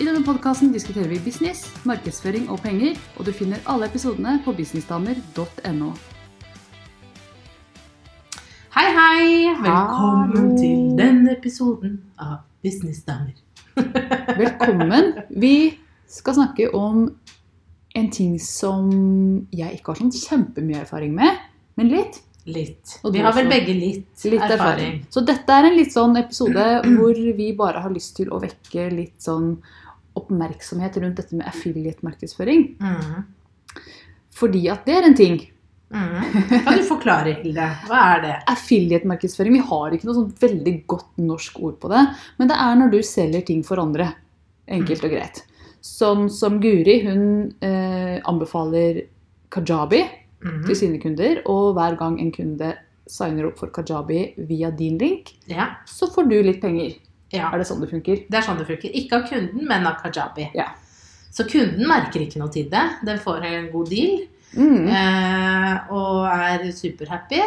I denne podkasten diskuterer vi business, markedsføring og penger, og du finner alle episodene på businessdamer.no. Hei, hei! Velkommen Hallo. til denne episoden av Businessdamer. Velkommen. Vi skal snakke om en ting som jeg ikke har sånn kjempemye erfaring med, men litt. Litt. Vi har vel begge litt, Litt erfaring. erfaring. Så dette er en litt sånn episode hvor vi bare har lyst til å vekke litt sånn oppmerksomhet rundt dette med affiliate-markedsføring. Mm. Fordi at det er en ting. Mm. Kan du forklare, Hilde? Hva er det? Affiliate-markedsføring, vi har ikke noe sånn veldig godt norsk ord på det, men det er når du selger ting for andre. Enkelt og greit. Sånn som Guri, hun eh, anbefaler kajabi Mm. til sine kunder, og hver gang en kunde signer opp for kajabi via din link, Ja. så får du litt penger. ja. Er det sånn det funker? Det er sånn det funker. Ikke av kunden, men av kajabi. Ja. Så kunden merker ikke noe til det. Den får en god deal Mm. eh, og er superhappy.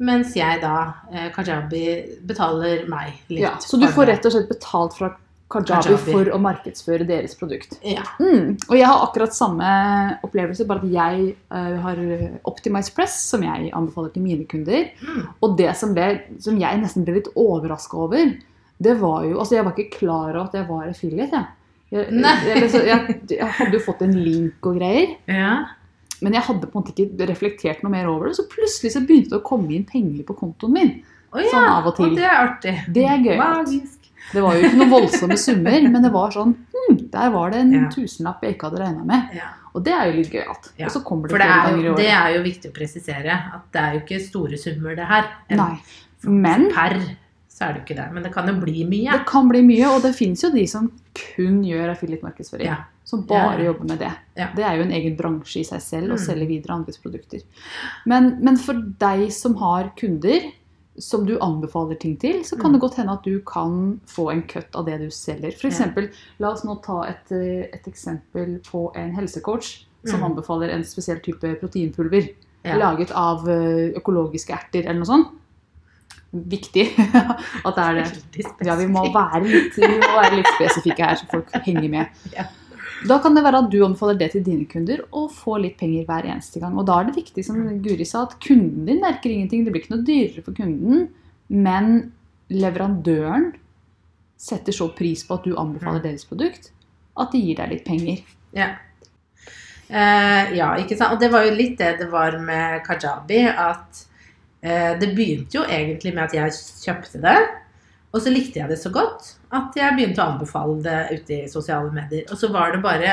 Mens jeg da, eh, kajabi, betaler meg litt. Ja, så du får rett og slett betalt fra Kajabi, Kajabi. for å markedsføre deres produkt. Ja. Mm. Og jeg har akkurat samme opplevelse, bare at jeg uh, har Optimize Press, som jeg anbefaler til mine kunder. Mm. Og det som, ble, som jeg nesten ble litt overraska over, det var jo Altså, jeg var ikke klar over at jeg var affiliate, jeg. Jeg, jeg, jeg, jeg, hadde jo fått en link og greier, ja. men jeg hadde på en måte ikke reflektert noe mer over det. Så plutselig så begynte det å komme inn penger på kontoen min. Oh, ja, Sånn av og til. det er artig. Det er gøy. Magisk. Det var jo ikke noen voldsomme summer, men det var sånn hm, Der var det en Ja. tusenlapp jeg ikke hadde regna med. Ja. Og det er jo litt gøyalt. Ja, Og så kommer det det flere er, ganger i jo, det er jo viktig å presisere at det er jo ikke store summer, det her. Nei. Men Per så er det jo ikke det. Men det kan jo bli mye. det kan bli mye, og det fins jo de som kun gjør affiliate-markedsføring. Ja. Som bare Ja. jobber med det. Ja. Det er jo en egen bransje i seg selv å Mm. selge videre andres produkter. Men, men for deg som har kunder som du anbefaler ting til, så kan Mm. det godt hende at du kan få en cut av det du selger. For eksempel, la oss nå ta et, eh, et eksempel på en helsecoach som Mm. anbefaler en spesiell type proteinpulver Ja. laget av eh, økologiske erter eller noe sånt. Viktig at det er det. Ja, vi må være litt, vi må være litt spesifikke her, så folk henger med. Da kan det være at du anbefaler det til dine kunder og får litt penger hver eneste gang. Og da er det viktig, som Guri sa, at kunden din merker ingenting. Det blir ikke noe dyrere for kunden, men leverandøren setter så pris på at du anbefaler Mm. deres produkt, at de gir deg litt penger. Ja. Eh, ja, ikke sant. Og det var jo litt det det var med kajabi. At eh, det begynte jo egentlig med at jeg kjøpte det. Og så likte jeg det så godt at jeg begynte å anbefale det ute i sosiale medier. Og så var det bare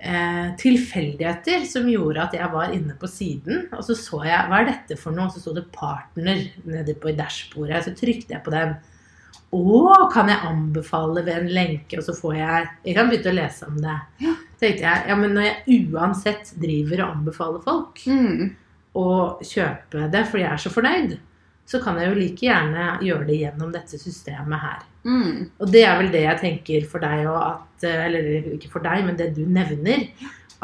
eh, tilfeldigheter som gjorde at jeg var inne på siden. Og så så jeg hva er dette for noe? Og så sto det 'partner' nede på i dashbordet. Så trykte jeg på den. Å, kan jeg anbefale ved en lenke, og så får jeg Jeg kan begynne å lese om det. Ja. tenkte jeg, ja, men når jeg uansett driver og anbefaler folk å kjøpe det fordi jeg er så fornøyd, så kan jeg jo like gjerne gjøre det gjennom dette systemet her. Mm. Og det er vel det jeg tenker for deg òg, at Eller ikke for deg, men det du nevner.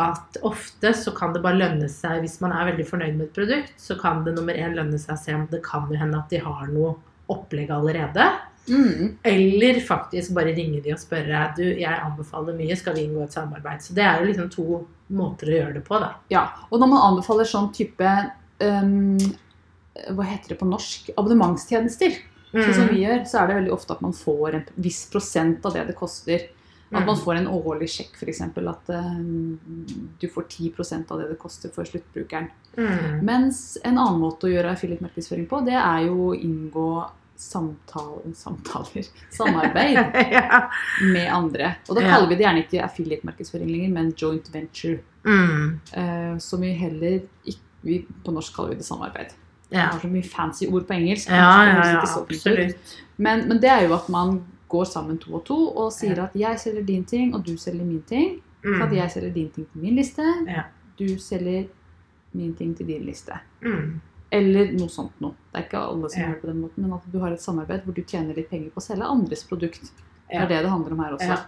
At ofte så kan det bare lønne seg Hvis man er veldig fornøyd med et produkt, så kan det nummer én lønne seg å se om det kan hende at de har noe opplegg allerede. Mm. Eller faktisk bare ringe de og spørre Du, jeg anbefaler mye, skal vi inngå et samarbeid? Så det er jo liksom to måter å gjøre det på, da. Ja, og når man anbefaler sånn type um, Hva heter det på norsk? Abonnementstjenester. Sånn som Mm. vi gjør, så er det veldig ofte at man får en viss prosent av det det koster. At man Mm. får en årlig sjekk, f.eks. At uh, du får 10% av det det koster for sluttbrukeren. Mm. Mens en annen måte å gjøre affiliate-markedsføring på, det er jo å inngå samtale, samtaler, samarbeid ja. med andre. Og da Ja. kaller vi det gjerne ikke affiliate-markedsføring lenger, men joint venture. Mm. Uh, som vi heller ikke vi, På norsk kaller vi det samarbeid. Ja. har så mye fancy ord på engelsk. Ja, ja, ja, absolutt. Men, men det er jo at man går sammen to og to og sier at jeg selger din ting, og du selger min ting. Mm. Så at jeg selger din ting til min liste, du selger min ting til din liste. Mm. Eller noe sånt noe. Det er ikke alle som gjør det på den måten, men at du har et samarbeid hvor du tjener litt penger på å selge andres produkt. Det er det det handler om her også.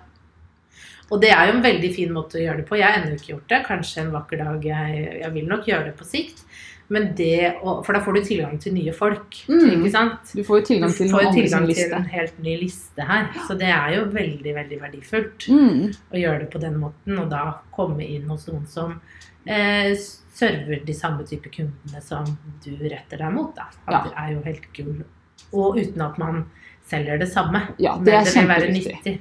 Og det er jo en veldig fin måte å gjøre det på. Jeg har ennå ikke gjort det. Kanskje en vakker dag. Jeg, jeg vil nok gjøre det på sikt. Men det å, For da får du tilgang til nye folk. Mm. Ikke sant? Du får jo tilgang til får tilgang til en helt ny liste her. Så det er jo veldig, veldig verdifullt Mm. å gjøre det på den måten. Og da komme inn hos noen som eh, server de samme type kundene som du retter deg mot. Da. Ja. Det er jo helt gull. Og uten at man selger det samme. Ja, det Men er det vil være kjempeviktig. nyttig.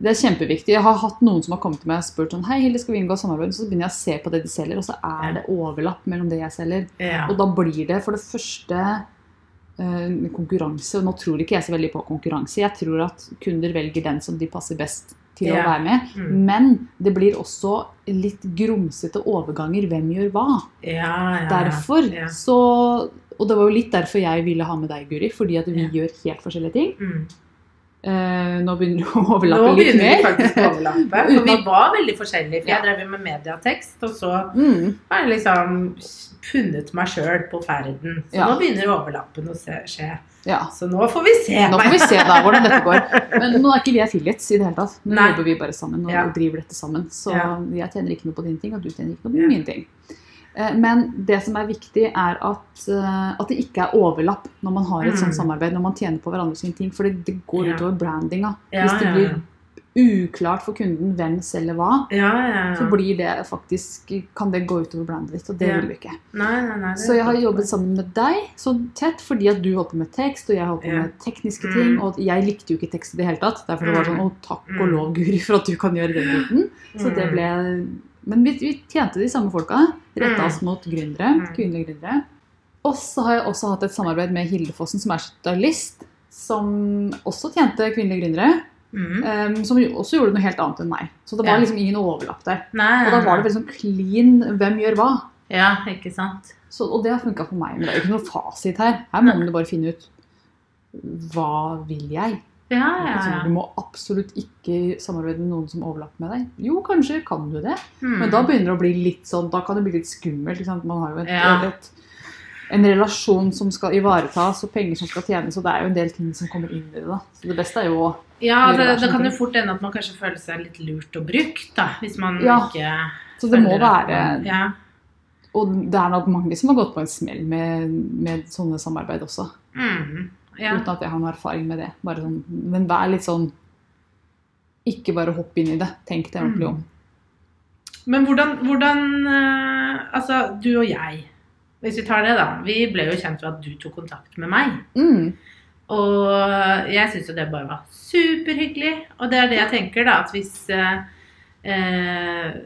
Det er kjempeviktig. Jeg har hatt noen som har kommet til meg og spurt sånn Hei, Hilde, skal vi inngå samarbeid? Så begynner jeg å se på det de selger, og så er det overlapp mellom det jeg selger. Ja. Og da blir det for det første uh, konkurranse. Og nå tror ikke jeg så veldig på konkurranse. Jeg tror at kunder velger den som de passer best til å være med. Mm. Men det blir også litt grumsete overganger. Hvem gjør hva? Ja, ja, ja. Derfor Ja. så Og det var jo litt derfor jeg ville ha med deg, Guri. Fordi at vi Ja. gjør helt forskjellige ting. Mm. Eh, nå begynner det å Nå overlappe litt begynner mer. faktisk å overlappe. For vi var veldig forskjellige. For jeg drev med mediatekst, og så Mm. har jeg liksom funnet meg sjøl på ferden. Så Ja. nå begynner overlappen å se, skje. Ja. Så nå får vi se. Nå får vi se da hvordan dette går. Men nå er ikke vi affiliates i det hele tatt. Nå Nei. jobber vi bare sammen og Ja. driver dette sammen. Så jeg tjener ikke noe på dine ting, og du tjener ikke noe på mine ting. Eh, Men det som er viktig, er at, eh, at det ikke er overlapp når man har et Mm. sånt samarbeid, når man tjener på hverandre sine ting. For det, det går Ja. utover brandinga. Ja, Hvis det blir uklart for kunden hvem selger hva, Ja, ja, ja. så blir det faktisk, kan det gå utover brandet ditt, og det vil vi ikke. Nei, nei, nei. Så jeg har jobbet sammen med deg så tett fordi at du holdt på med tekst, og jeg holdt på med tekniske Mm. ting. Og jeg likte jo ikke tekst i det hele tatt. Derfor det var Mm. sånn Å, takk og Mm. lov, Guri, for at du kan gjøre den biten. Så det Mm. ble Men vi, vi tjente de samme folka. Retta Mm. oss mot gründere. Mm. Kvinnelige gründere. Og så har jeg også hatt et samarbeid med Hilde Fossen, som er stylist. Som også tjente kvinnelige gründere. Mm. Um, som også gjorde noe helt annet enn meg. Så det var Ja. liksom ingen overlapp der. Nei, Og da var det veldig sånn clean hvem gjør hva. Ja, ikke sant. Så, og det har funka for meg. Men det er jo ikke noe fasit her. Her må man bare finne ut hva vil jeg? Ja, ja, Altså, ja. du må absolutt ikke samarbeide med noen som overlapper med deg. Jo, kanskje kan du det, Mm. men da begynner det å bli litt sånn, da kan det bli litt skummelt. Man har jo et, et, en relasjon som skal ivaretas, og penger som skal tjenes, og det er jo en del ting som kommer inn i det. da. Så det beste er jo å Ja, det, det kan jo fort ende at man kanskje føler seg litt lurt og brukt, da. Hvis man Ja. ikke Så det må være man- Ja. Og det er nok mange som har gått på en smell med, med sånne samarbeid også. Mm. Ja. Uten at jeg har noe erfaring med det. Bare sånn, men vær litt sånn Ikke bare hopp inn i det. Tenk deg ordentlig om. Men hvordan, hvordan eh, Altså, du og jeg, hvis vi tar det, da. Vi ble jo kjent ved at du tok kontakt med meg. Mm. Og jeg syns jo det bare var superhyggelig. Og det er det jeg tenker, da. At hvis eh, eh,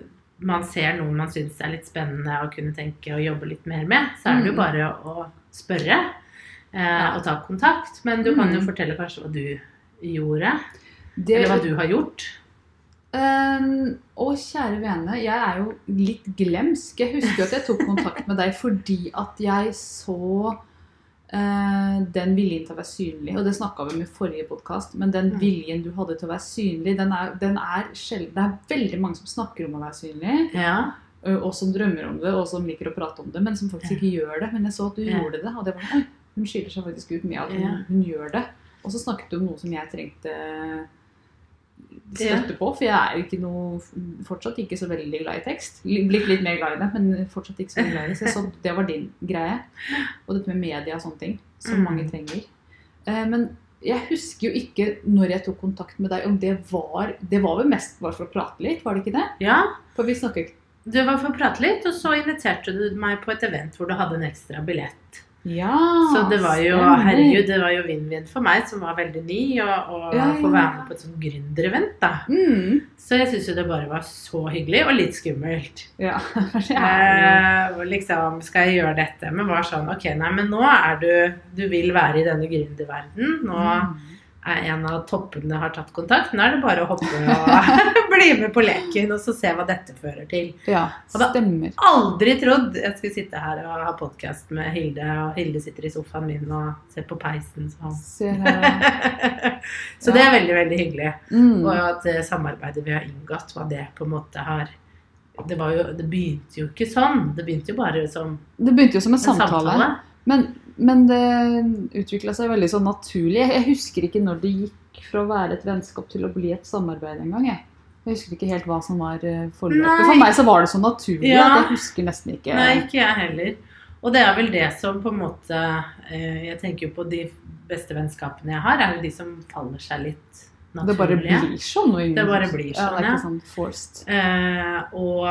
man ser noen man syns er litt spennende og kunne tenke å jobbe litt mer med, så er det jo Mm. bare å spørre. Og ta kontakt. Men du kan jo Mm. fortelle kanskje hva du gjorde, Det, eller hva du har gjort. Ehm, å, kjære vene, jeg er jo litt glemsk. Jeg husker at jeg tok kontakt med deg fordi at jeg så eh, den viljen til å være synlig. Og det snakka vi om i forrige podkast, men den Mm. viljen du hadde til å være synlig, den er, den er Det er veldig mange som snakker om å være synlig, Ja. og som drømmer om det, og som liker å prate om det, men som faktisk ikke gjør det. Men jeg så at du gjorde det, og det var hun skiller seg faktisk ut med at hun, hun gjør det. Og så snakket du om noe som jeg trengte støtte på, for jeg er ikke noe, fortsatt ikke så veldig glad i tekst. Blitt litt mer glad i det, men fortsatt ikke så veldig glad i det. Så så det var din greie. Og dette med media og sånne ting, som Mm. mange trenger. Eh, Men jeg husker jo ikke når jeg tok kontakt med deg, om det var Det var vel mest bare for å prate litt, var det ikke det? ja. For vi snakker ikke Du var for å prate litt, og så inviterte du meg på et event hvor du hadde en ekstra billett. Ja, Så det var jo, stemmer. herregud, det var jo vinn-vinn for meg som var veldig ny, og Ja, få være med på et sånt gründerevent, da. Mm. Så jeg syns jo det bare var så hyggelig, og litt skummelt. Ja. Eh, liksom, skal jeg gjøre dette? Men var sånn, ok, nei, men nå er du Du vil være i denne gründerverdenen. Nå Mm. En av toppene har tatt kontakt. Nå er det bare å hoppe og bli med på leken og så se hva dette fører til. Ja, stemmer. Hadde. Aldri trodd jeg skulle sitte her og ha podkast med Hilde, og Hilde sitter i sofaen min og ser på peisen. Så, så det er veldig, veldig hyggelig. Mm. Og at samarbeidet vi har inngått, hva det på en måte har det, var jo, det begynte jo ikke sånn. Det begynte jo bare som Det begynte jo som en en samtale. samtale. Men, men det utvikla seg veldig sånn naturlig. Jeg, husker ikke når det gikk fra å være et vennskap til å bli et samarbeid engang. Jeg. jeg husker ikke helt hva som var eh, forløpet. For meg så var det så naturlig Ja. at jeg husker nesten ikke Nei, ikke jeg heller. Og det er vel det som på en måte eh, Jeg tenker jo på de beste vennskapene jeg har, er jo de som faller seg litt Det bare blir sånn. Det bare blir sånn, ja, sånn, det er ikke sånn forced. Eh, og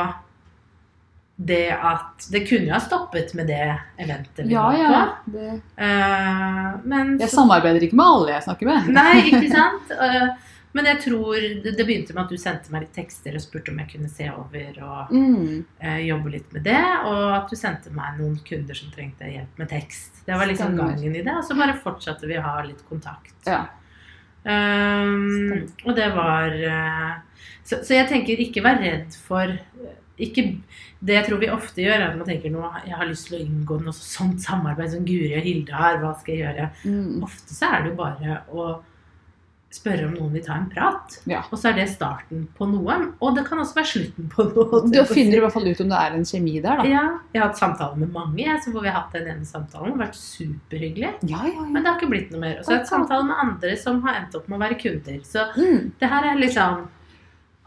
det at Det kunne jo ha stoppet med det eventet vi Ja, var ja. på. Det, uh, men jeg så- samarbeider ikke med alle jeg snakker med. Nei, ikke sant? Uh, men jeg tror det, det begynte med at du sendte meg litt tekster og spurte om jeg kunne se over og Mm. uh, jobbe litt med det. Og at du sendte meg noen kunder som trengte hjelp med tekst. Det var liksom Stemmer. gangen i det. Og så bare fortsatte vi å ha litt kontakt. Ja. Um, og det var så, så jeg tenker ikke vær redd for ikke, Det jeg tror vi ofte gjør, er at man tenker nå jeg har lyst til å inngå noe sånt samarbeid som Guri og Hilde har. Hva skal jeg gjøre? Mm. Ofte så er det jo bare å spørre om noen vil ta en prat. Ja. Og så er det starten på noe. Og det kan også være slutten på noe. Da finner du i hvert fall ut om det er en kjemi der, da. Ja, jeg har hatt samtaler med mange, jeg, så hvor vi har hatt den ene samtalen. Det har vært superhyggelig. Ja, ja. Men det har ikke blitt noe mer. Og så har jeg hatt samtaler med andre som har endt opp med å være kunder. Så Mm. det her er liksom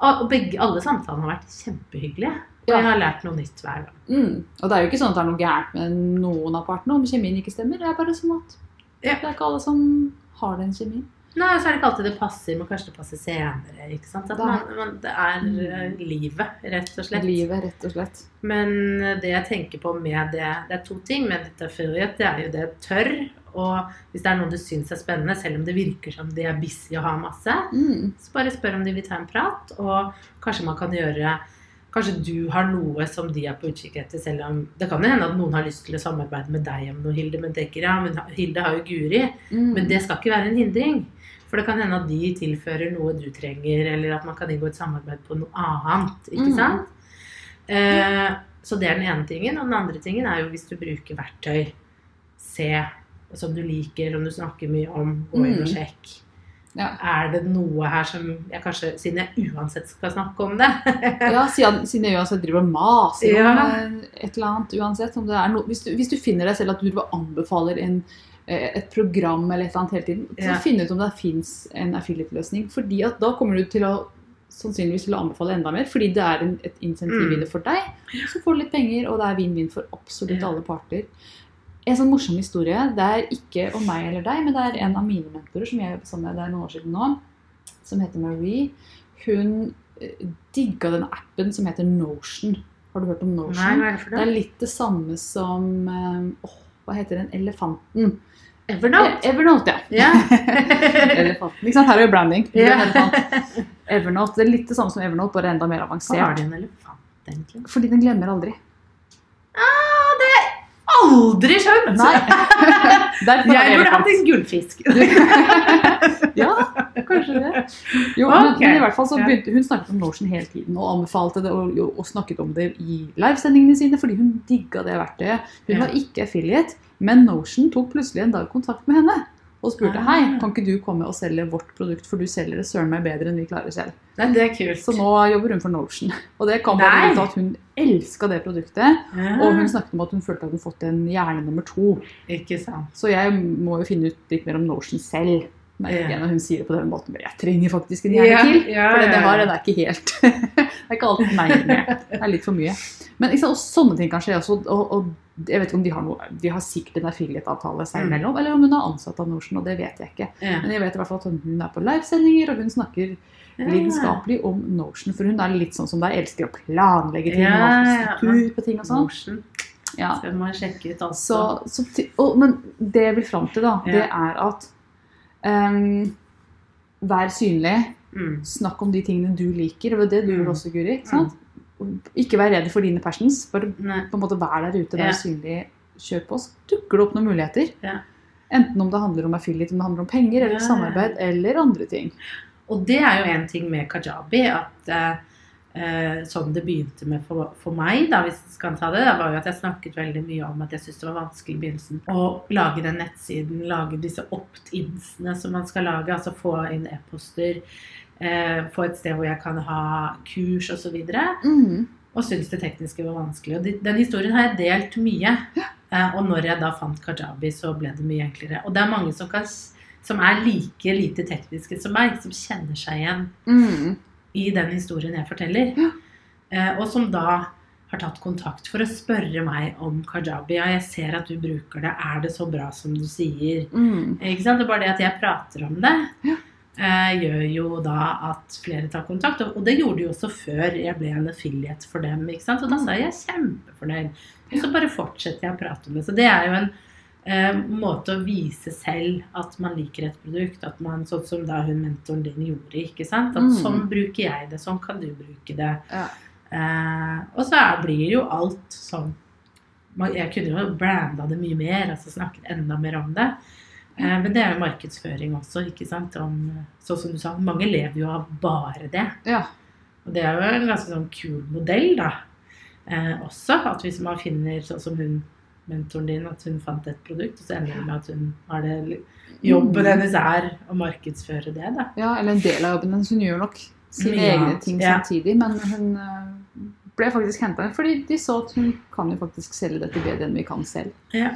Og begge, alle samtalene har vært kjempehyggelige. Og Ja. jeg har lært noe nytt hver gang. Mm. Og det er jo ikke sånn at det er noe gærent med noen av partene om kjemien ikke stemmer. Det er bare sånn at Ja. det er ikke alle som har den kjemien. Nei, så er det ikke alltid det passer, men kanskje det passer senere. ikke sant? At man, man, det er eh, livet, rett og slett. Livet, rett og slett. Men det jeg tenker på med det Det er to ting med dette frihet. Det er jo det tørr. Og hvis det er noe du syns er spennende, selv om det virker som de er busy og har masse, Mm. så bare spør om de vil ta en prat. Og kanskje man kan gjøre Kanskje du har noe som de er på utkikk etter, selv om Det kan hende at noen har lyst til å samarbeide med deg om noe, Hilde, men tenker ja, men Hilde har jo Guri. Mm. Men det skal ikke være en hindring. For det kan hende at de tilfører noe du trenger, eller at man kan inngå et samarbeid på noe annet. Ikke Mm. sant? Eh, så det er den ene tingen. Og den andre tingen er jo hvis du bruker verktøy, se som du liker, som du snakker mye om, gå inn og Mm. sjekk. Ja. Er det noe her som jeg kanskje, Siden jeg uansett skal snakke om det Ja, siden, jeg uansett driver og maser Ja. om et eller annet, uansett er noe hvis, du, hvis du finner deg selv at du anbefaler en, eh, et program eller et eller annet hele tiden, så Ja. finn ut om det fins en affiliate-løsning. fordi at da kommer du til å sannsynligvis til å anbefale enda mer, fordi det er en, et insentiv Mm. i det for deg. Så får du litt penger, og det er vinn-vinn for absolutt alle parter. En sånn morsom historie, det er ikke om meg eller deg, men det er en av mine mentorer som jeg jobbet sammen med det er noen år siden nå, som heter Marie. Hun eh, digga den appen som heter Notion. Har du hørt om Notion? Nei, hva er det for Det er litt det samme som eh, åh, Hva heter den? Elefanten. Evernote? Eh, Evernote, ja. Yeah. Elefanten. Ikke sant? Her er jo branding. Det elefant. Evernote. Det er litt det samme som Evernote, bare enda mer Hva er avansert. en elefant, egentlig? Fordi den glemmer aldri. Ah, det aldri skjønt! Nei. Jeg burde hatt en gullfisk. Ja, kanskje det. Jo, men, men i hvert fall så begynte Hun snakket om Notion hele tiden og anbefalte det og, og snakket om det i livesendingene sine fordi hun digga det verktøyet. Hun Ja. var ikke affiliate, men Notion tok plutselig en dag kontakt med henne. Og spurte Ah. hei, kan ikke du komme og selge vårt produkt, for du selger det søren meg bedre enn vi klarer selv. Nei, det er kult. Så nå jobber hun for Notion. Og det kom bare ut at hun elska det produktet. Ja, Og hun snakket om at hun følte at hun fått en hjerne nummer to. Ikke sant. Så jeg må jo finne ut litt mer om Notion selv. merker jeg når hun sier det på den måten. Men jeg trenger faktisk en hjerne til. ja, For det jeg har, det er ikke helt Det er ikke alt meg med. Det er litt for mye. Men ikke sant, og sånne ting kan skje også. Og, og jeg vet ikke om de har noe De har sikkert en affiliate-avtale seg Mm. eller om hun er ansatt av Notion, og det vet jeg ikke. Ja. Men jeg vet i hvert fall at hun er på livesendinger, og hun snakker lidenskapelig om Notion. For hun er litt sånn som deg, elsker å planlegge ting Ja, og ja. struktur på ting og sånn. Notion. Ja. Skal man sjekke ut Så, altså. så, så, og, men det jeg vil fram til, da, Ja. det er at um, Vær synlig. Mm. Snakk om de tingene du liker. Og det du Mm. gjør også, Guri. ikke sant? Ikke vær redd for dine passions. Bare Nei. på en måte vær der ute, vær Ja. synlig. Kjør på. Så dukker det opp noen muligheter. Ja. Enten om det handler om affiliate, om det handler om penger, eller samarbeid, eller andre ting. Og det er jo en ting med kajabi, at eh, eh, sånn det begynte med for, for meg, da, hvis jeg kan ta det, da, var jo at jeg snakket veldig mye om at jeg syntes det var vanskelig i begynnelsen å lage den nettsiden, lage disse opt-insene som man skal lage, altså få inn e-poster, eh, få et sted hvor jeg kan ha kurs osv. Mm. og syntes det tekniske var vanskelig. Og de, den historien har jeg delt mye. Eh, og når jeg da fant kajabi, så ble det mye enklere. Og det er mange som, kan, som er like lite tekniske som meg, som kjenner seg igjen Mm. i den historien jeg forteller. Ja. Eh, og som da har tatt kontakt for å spørre meg om kajabi. Ja, jeg ser at du bruker det. Er det så bra som du sier? Mm. Ikke sant? Det er bare det at jeg prater om det, Ja. Eh, gjør jo da at flere tar kontakt. Og, det gjorde de også før jeg ble en affiliate for dem. ikke sant? Og da sa jeg kjempefornøyd. Og så bare fortsetter jeg å prate om det. Så det er jo en eh, måte å vise selv at man liker et produkt. at man, Sånn som da hun mentoren din gjorde. ikke sant? At Mm. sånn bruker jeg det, sånn kan du bruke det. Ja. Eh, og så blir jo alt sånn Jeg kunne jo branda det mye mer, altså snakket enda mer om det. Eh, men det er jo markedsføring også, ikke sant. Om, sånn som du sa, mange lever jo av bare det. ja. Og det er jo en ganske sånn kul modell, da. Eh, også at hvis man finner sånn som hun mentoren din, at hun fant et produkt, og så ender det med at hun har det Jobben hennes er å markedsføre det, da. ja, eller en del av jobben hennes. Hun gjør nok sine ja. egne ting ja. samtidig, men hun eh, ble faktisk henta inn fordi de så at hun kan jo faktisk selge dette bedre enn vi kan selv. Ja.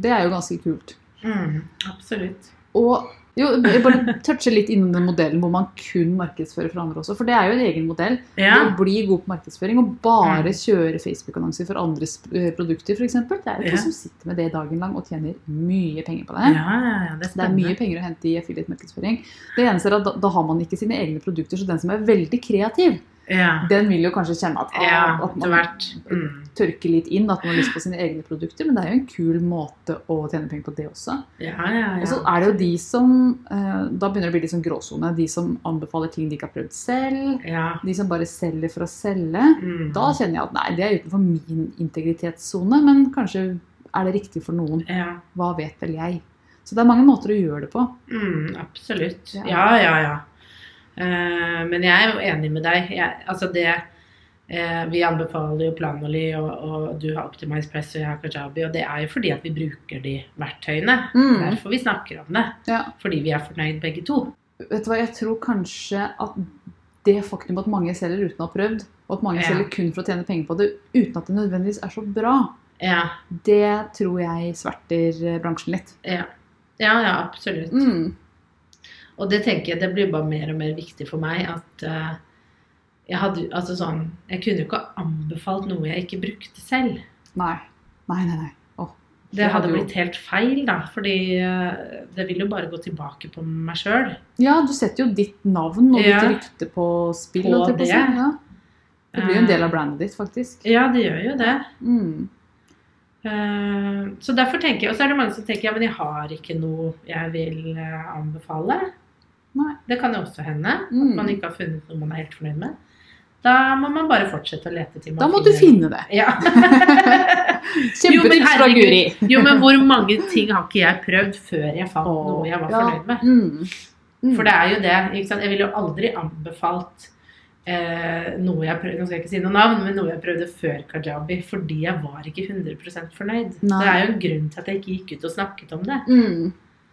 Det er jo ganske kult. Mm, absolutt. Og jo, jeg bare toucher litt innom den modellen hvor man kun markedsfører for andre også. For det er jo en egen modell. Ja. Å bli god på markedsføring og bare Mm. kjøre Facebook-annonser for andres eh, produkter f.eks. Det er jo Ja. som sitter med det dagen lang og tjener mye penger på det. ja, ja, det Det er mye penger å hente i affiliate-markedsføring. Det eneste er at da, da har man ikke sine egne produkter, så den som er veldig kreativ, Ja, den vil jo kanskje kjenne at, ah, ja at man. Mm. tørker litt inn, at man har lyst på sine egne produkter. Men det er jo en kul måte å tjene penger på det også. Ja, ja, Og så er det jo de som eh, Da begynner det å bli litt sånn gråsone. De som anbefaler ting de ikke har prøvd selv. De som bare selger for å selge. Mm. Da kjenner jeg at nei, det er utenfor min integritetssone, men kanskje er det riktig for noen. Hva vet vel jeg? Så det er mange måter å gjøre det på. Mm, absolutt. Ja. Ja, ja, men jeg er jo enig med deg. Jeg, altså det eh, Vi anbefaler jo Planoli, og, og du har Optimize Press og jeg har Kajabi. Og det er jo fordi at vi bruker de verktøyene. Mm. Derfor vi snakker om det. Ja. Fordi vi er fornøyd begge to. Vet du hva, Jeg tror kanskje at det faktum at mange selger uten å ha prøvd, og at mange Ja. selger kun for å tjene penger på det uten at det nødvendigvis er så bra, Ja, det tror jeg sverter eh, bransjen litt. ja. Ja, ja, absolutt. Mm. Og det tenker jeg det blir bare mer og mer viktig for meg at uh, jeg hadde altså sånn Jeg kunne jo ikke anbefalt noe jeg ikke brukte selv. Nei. Nei, nei, nei. Oh, Det hadde jo- blitt helt feil, da. Fordi uh, det vil jo bare gå tilbake på meg sjøl. Ja, du setter jo ditt navn og Ja. ditt rykte på spill. På jeg på det. Ja. Det blir jo en del av brandet ditt, faktisk. Ja, det gjør jo det. Mm. Eh, så derfor tenker jeg, Og så er det mange som tenker ja, men jeg har ikke noe jeg vil eh, anbefale. Nei. Det kan jo også hende. At Mm. man ikke har funnet noe man er helt fornøyd med. Da må man bare fortsette å lete til man Da må du finne det. Ja. Kjempetips fra. Guri. Jo, men hvor mange ting har ikke jeg prøvd før jeg fant noe jeg var ja. fornøyd med? Mm. Mm. For det er jo det. Jeg ville jo aldri anbefalt eh, noe jeg prøvde Nå skal jeg ikke si noe navn, men noe jeg prøvde før kajabi, fordi jeg var ikke 100 fornøyd. Nei. Det er jo en grunn til at jeg ikke gikk ut og snakket om det, Mm.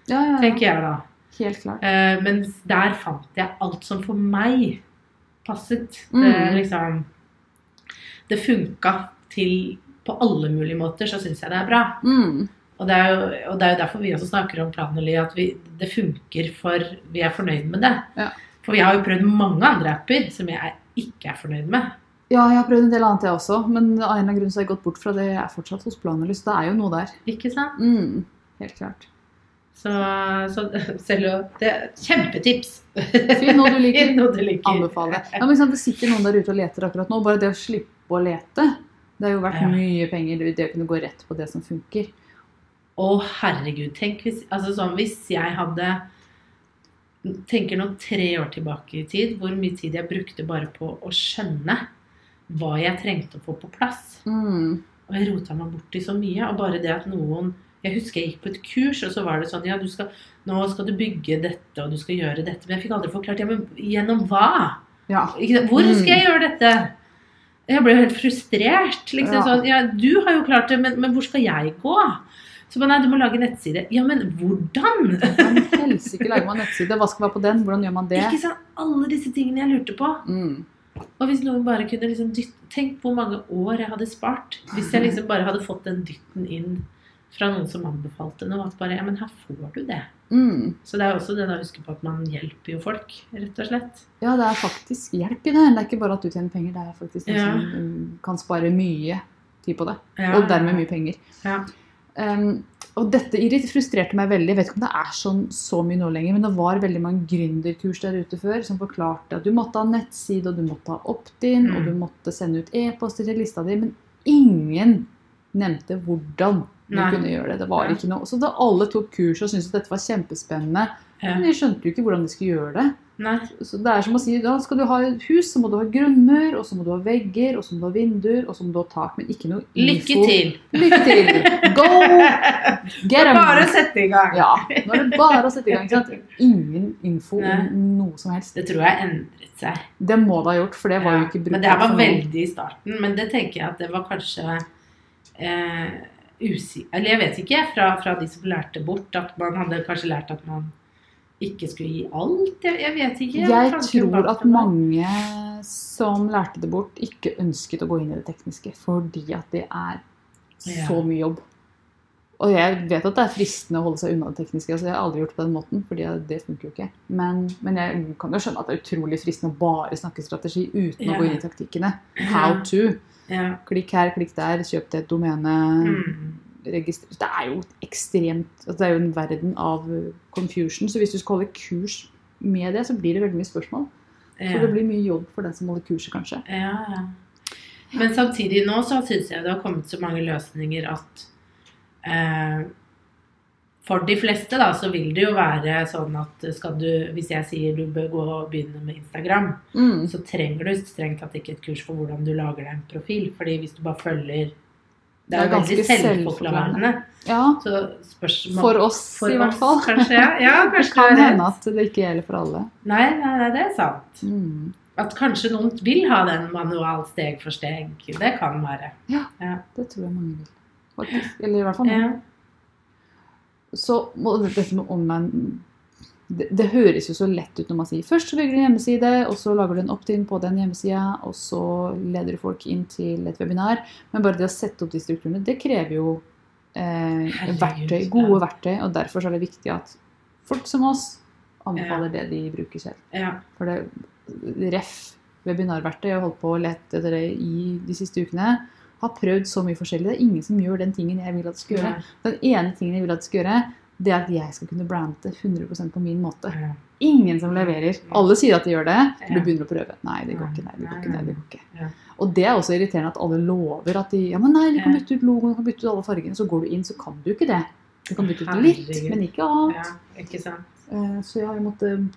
Ja, ja, ja. tenker jeg da. Helt klart. Eh, men der fant jeg alt som for meg passet. Det, Mm. liksom, det funka til På alle mulige måter så syns jeg det er bra. Mm. Og det, er jo, og det er jo derfor vi også snakker om Planoli, at vi, det funker for vi er fornøyd med det. Ja. For vi har jo prøvd mange andre apper som jeg ikke er fornøyd med. Ja, jeg har prøvd en del annet jeg også, men av en eller annen grunn så har jeg gått bort fra det. Jeg er fortsatt hos Planelys. Det er jo noe der. Ikke sant? Mm. Helt klart. Så, så selv det er Kjempetips! Finn noe du liker. Noe du liker. Anbefale. Ja, men sant, Det sitter noen der ute og leter akkurat nå. Bare det å slippe å lete, det er jo verdt Ja. mye penger. Det å kunne gå rett på det som funker. Å, herregud. Tenk hvis, altså sånn, hvis jeg hadde Tenker nå tre år tilbake i tid, hvor mye tid jeg brukte bare på å skjønne hva jeg trengte å få på plass. Mm. Og jeg rota meg borti så mye. Og bare det at noen Jeg husker jeg gikk på et kurs, og så var det sånn Ja, du skal, nå skal du bygge dette, og du skal gjøre dette. Men jeg fikk aldri forklart ja, men gjennom hva? Ja. Hvor skal jeg gjøre dette? Jeg ble jo helt frustrert. Liksom, Ja. sånn, ja, du har jo klart det, men, men hvor skal jeg gå? Så bare, nei, du må lage nettside. Ja, men hvordan? Men helsike lager man nettside. Hva skal være på den? Hvordan gjør man det? Ikke sant? Alle disse tingene jeg lurte på. Mm. Og hvis noen bare kunne liksom dytte Tenk hvor mange år jeg hadde spart hvis jeg liksom bare hadde fått den dytten inn fra noen som anbefalte noe. At bare Ja, men her får du det. Mm. Så det er også det å huske på at man hjelper jo folk, rett og slett. Ja, det er faktisk hjelp i det. Det er ikke bare at du tjener penger, det er faktisk noe Ja. som um, kan spare mye tid på det. Ja, Og dermed mye penger. Ja. Um, og dette frustrerte meg veldig. Jeg vet ikke om det er sånn så mye nå lenger, men det var veldig mange gründerkurs der ute før som forklarte at du måtte ha nettside, og du måtte ha opt-in, Mm. og du måtte sende ut e-poster til lista di, men ingen nevnte hvordan du kunne gjøre det. Det var ikke noe. Så da alle tok kurs og syntes at dette var kjempespennende, Ja. men de skjønte jo ikke hvordan de skulle gjøre det. Nei. Så det er som å si da skal du ha et hus, så må du ha grønner, og så må du ha vegger, og så må du ha vinduer, og så må du ha tak, men ikke noe Lykke info. til! Lykke til! Go! Get 'em! Bare å sette i gang. Ja, nå er det bare å sette i gang. sant? Ingen info Nei. om noe som helst. Det tror jeg endret seg. Det må det ha gjort, for det var jo ikke brukt Men det var veldig i starten. Men det tenker jeg at det var kanskje eh. Eller jeg vet ikke, fra, fra de som lærte bort, at man hadde kanskje lært at man ikke skulle gi alt. Jeg, jeg vet ikke. Jeg Tanken tror at mange som lærte det bort, ikke ønsket å gå inn i det tekniske, fordi at det er så mye jobb. Og jeg vet at det er fristende å holde seg unna det tekniske. altså Jeg har aldri gjort det på den måten, fordi det funker jo ikke. Men, men jeg kan jo skjønne at det er utrolig fristende å bare snakke strategi uten å gå inn i taktikkene. How to. Yeah. Klikk her, klikk der, kjøp til et domene. Mm. Det er jo ekstremt altså Det er jo en verden av confusion. Så hvis du skal holde kurs med det, så blir det veldig mye spørsmål. Så det blir mye jobb for den som holder kurset, kanskje. Ja, ja. Men samtidig nå så syns jeg det har kommet så mange løsninger at eh, For de fleste da, så vil det jo være sånn at skal du Hvis jeg sier du bør gå og begynne med Instagram, Mm. så trenger du strengt tatt ikke et kurs for hvordan du lager deg en profil. Fordi hvis du bare følger Det er, Det er veldig selvforklarende. Ja, Så spørsmål for oss for i hvert fall. Kanskje, ja. ja Det kan hende at det ikke gjelder for alle. Nei, nei, nei, det er sant. Mm. At kanskje noen vil ha den manual steg for steg. Det kan være. ja, Det tror jeg mange vil. Faktisk. Eller i hvert fall nå. Ja. Så dette med online det, det høres jo så lett ut når man sier først så bygger du en hjemmeside, og så lager du en opt-in på den hjemmesida, og så leder du folk inn til et webinar. Men bare det å sette opp de strukturene, det krever jo eh, verktøy, ja. gode verktøy. Og derfor så er det viktig at folk som oss anbefaler det de bruker selv. ja. For det ref webinarverktøy, jeg har holdt på å lete etter det i de siste ukene. Har prøvd så mye forskjellig. Det er ingen som gjør den tingen jeg vil at de skal gjøre. Den ene tingen jeg vil at de skal gjøre, det er at jeg skal kunne brande 100% på min måte. Ingen som leverer. Alle sier at de gjør det. Du begynner å prøve. Nei, det går ikke. Nei, det går ikke. Nei, det går ikke. Ja. Og det er også irriterende at alle lover at de Ja, men nei, de kan bytte ut logoen, de kan bytte ut alle fargene. Så går du inn, så kan du ikke det. Du kan bytte ut litt, men ikke alt. ja, ikke sant. Eh, Så jeg har måttet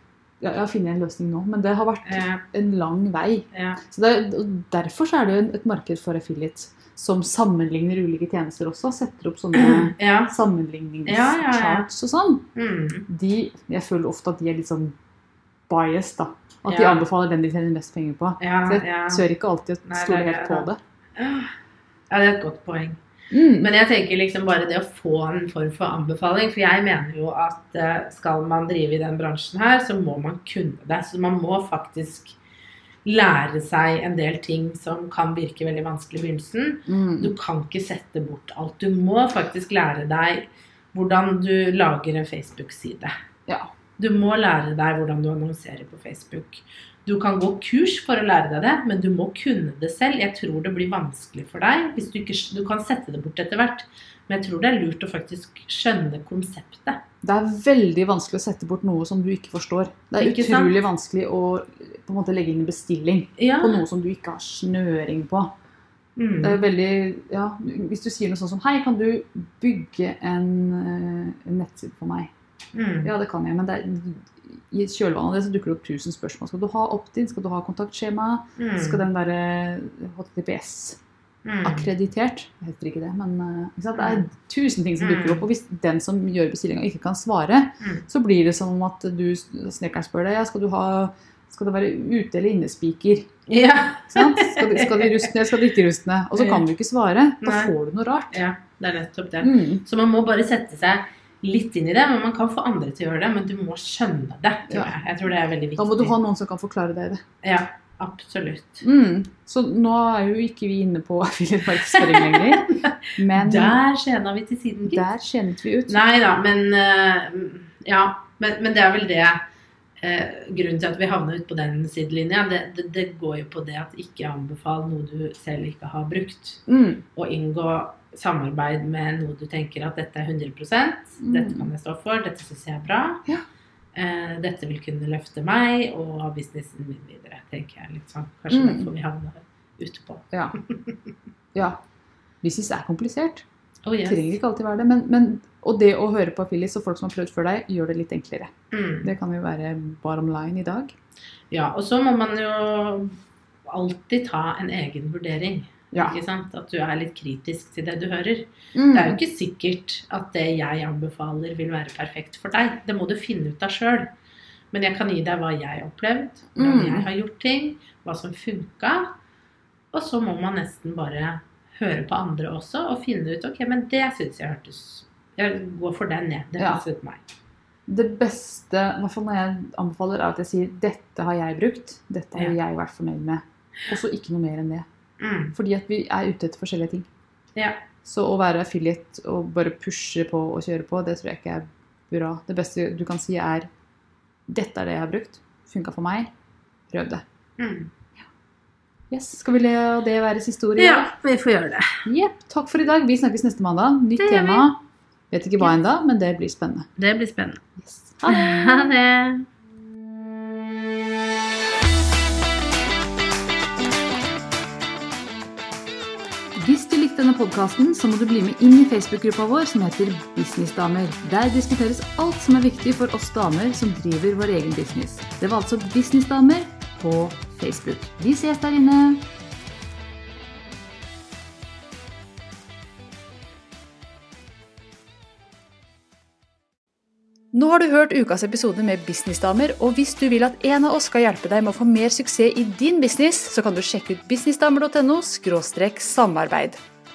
Jeg har funnet en løsning nå, men det har vært Ja, en lang vei. ja, Så det, Derfor så er det jo et marked for affiliate som sammenligner ulike tjenester også. Setter opp sånne ja. sammenligningscharts og sånn. Mm. De, jeg føler ofte at de er litt sånn biased, da. At de anbefaler den de tjener mest penger på. Så jeg tør ikke alltid å stole helt på det. ja, det er et godt poeng. Mm. Men jeg tenker liksom bare det å få en form for anbefaling. For jeg mener jo at eh, skal man drive i den bransjen her, så må man kunne det. Så man må faktisk lære seg en del ting som kan virke veldig vanskelig i begynnelsen. Mm. Du kan ikke sette bort alt. Du må faktisk lære deg hvordan du lager en Facebook-side. Ja. Du må lære deg hvordan du annonserer på Facebook. Du kan gå kurs for å lære deg det, men du må kunne det selv. Jeg tror det blir vanskelig for deg. Du ikke, du kan sette det bort etter hvert, men jeg tror det er lurt å faktisk skjønne konseptet. Det er veldig vanskelig å sette bort noe som du ikke forstår. Det er Ikke sant? utrolig vanskelig å på en måte legge inn en bestilling Ja. på noe som du ikke har snøring på. Mm. Det veldig, ja, Hvis du sier noe sånn som Hei, kan du bygge en, eh, en nettside for meg? Mm. Ja, det kan jeg, men det er, i kjølvannet av det så dukker det opp tusen spørsmål. Skal du ha opt-in? Skal du ha kontaktskjema? Mm. Skal den være HTTPS? Mm. akkreditert. Det heter ikke det, men eh, ikke det er tusen ting som dukker opp. Og hvis den som gjør bestillinga, ikke kan svare, Mm. så blir det som at du snekkeren spør deg ja, skal du ha skal det være ute- eller innespiker. Ja. Ikke sant? Skal, det, skal ned, skal de ikke rustne? Og så kan du ikke svare. Da får du noe rart. ja, det er nettopp det. Mm. Så man må bare sette seg litt inn i det. Men man kan få andre til å gjøre det, men du må skjønne det. tror Ja. jeg. jeg tror det er veldig viktig. Da må du ha noen som kan forklare deg det. Ja, absolutt. Mm. Så nå er jo ikke vi inne på affiliate-markedsføring lenger. Men Der skjena vi til siden, gitt. der skjenet vi ut. Nei da, men eh, Ja, men, men det er vel det eh, Grunnen til at vi havna ut på den sidelinja, det, det, det går jo på det at ikke anbefal noe du selv ikke har brukt. Mm. Å inngå samarbeid med noe du tenker at dette er 100 Mm. dette kan jeg stå for, dette syns jeg er bra. Ja. Eh, dette vil kunne løfte meg og businessen min videre, tenker jeg litt sånn. Kanskje Mm. derfor vi havna ute på. Ja. ja. Business er komplisert. Oh, yes. Trenger ikke alltid være det. Men, men, og det å høre på Phyllis og folk som har prøvd før deg, gjør det litt enklere. Mm. Det kan jo være bottom line i dag. Ja, og så må man jo alltid ta en egen vurdering. Ja. At du er litt kritisk til det du hører. Mm. Det er jo ikke sikkert at det jeg anbefaler vil være perfekt for deg. Det må du finne ut av sjøl. Men jeg kan gi deg hva jeg har opplevd, hvordan Mm. jeg har gjort ting, hva som funka. Og så må man nesten bare høre på andre også og finne ut ok, men det syns jeg hørtes Jeg går for den, jeg. Det Ja. meg. Det beste, når jeg anbefaler, er at jeg sier 'dette har jeg brukt', 'dette har jeg vært fornøyd med'. Og så ikke noe mer enn det. Mm. Fordi at vi er ute etter forskjellige ting. Ja. Så å være affiliate og bare pushe på og kjøre på, det tror jeg ikke er bra. Det beste du kan si er 'dette er det jeg har brukt', funka for meg, prøv det. Mm. Yes, Skal vi la det være siste ord i ja, vi får gjøre det. Jepp. Takk for i dag. Vi snakkes neste mandag. Nytt tema. Vet ikke hva ennå, men det blir spennende. Det blir spennende. Yes. Ha det. Likte denne podkasten, så må du bli med inn i Facebook-gruppa vår som heter Businessdamer. Der diskuteres alt som er viktig for oss damer som driver vår egen business. Det var altså Businessdamer på Facebook. Vi ses der inne. Nå har du hørt ukas episode med Businessdamer, og hvis du vil at en av oss skal hjelpe deg med å få mer suksess i din business, så kan du sjekke ut businessdamer.no samarbeid.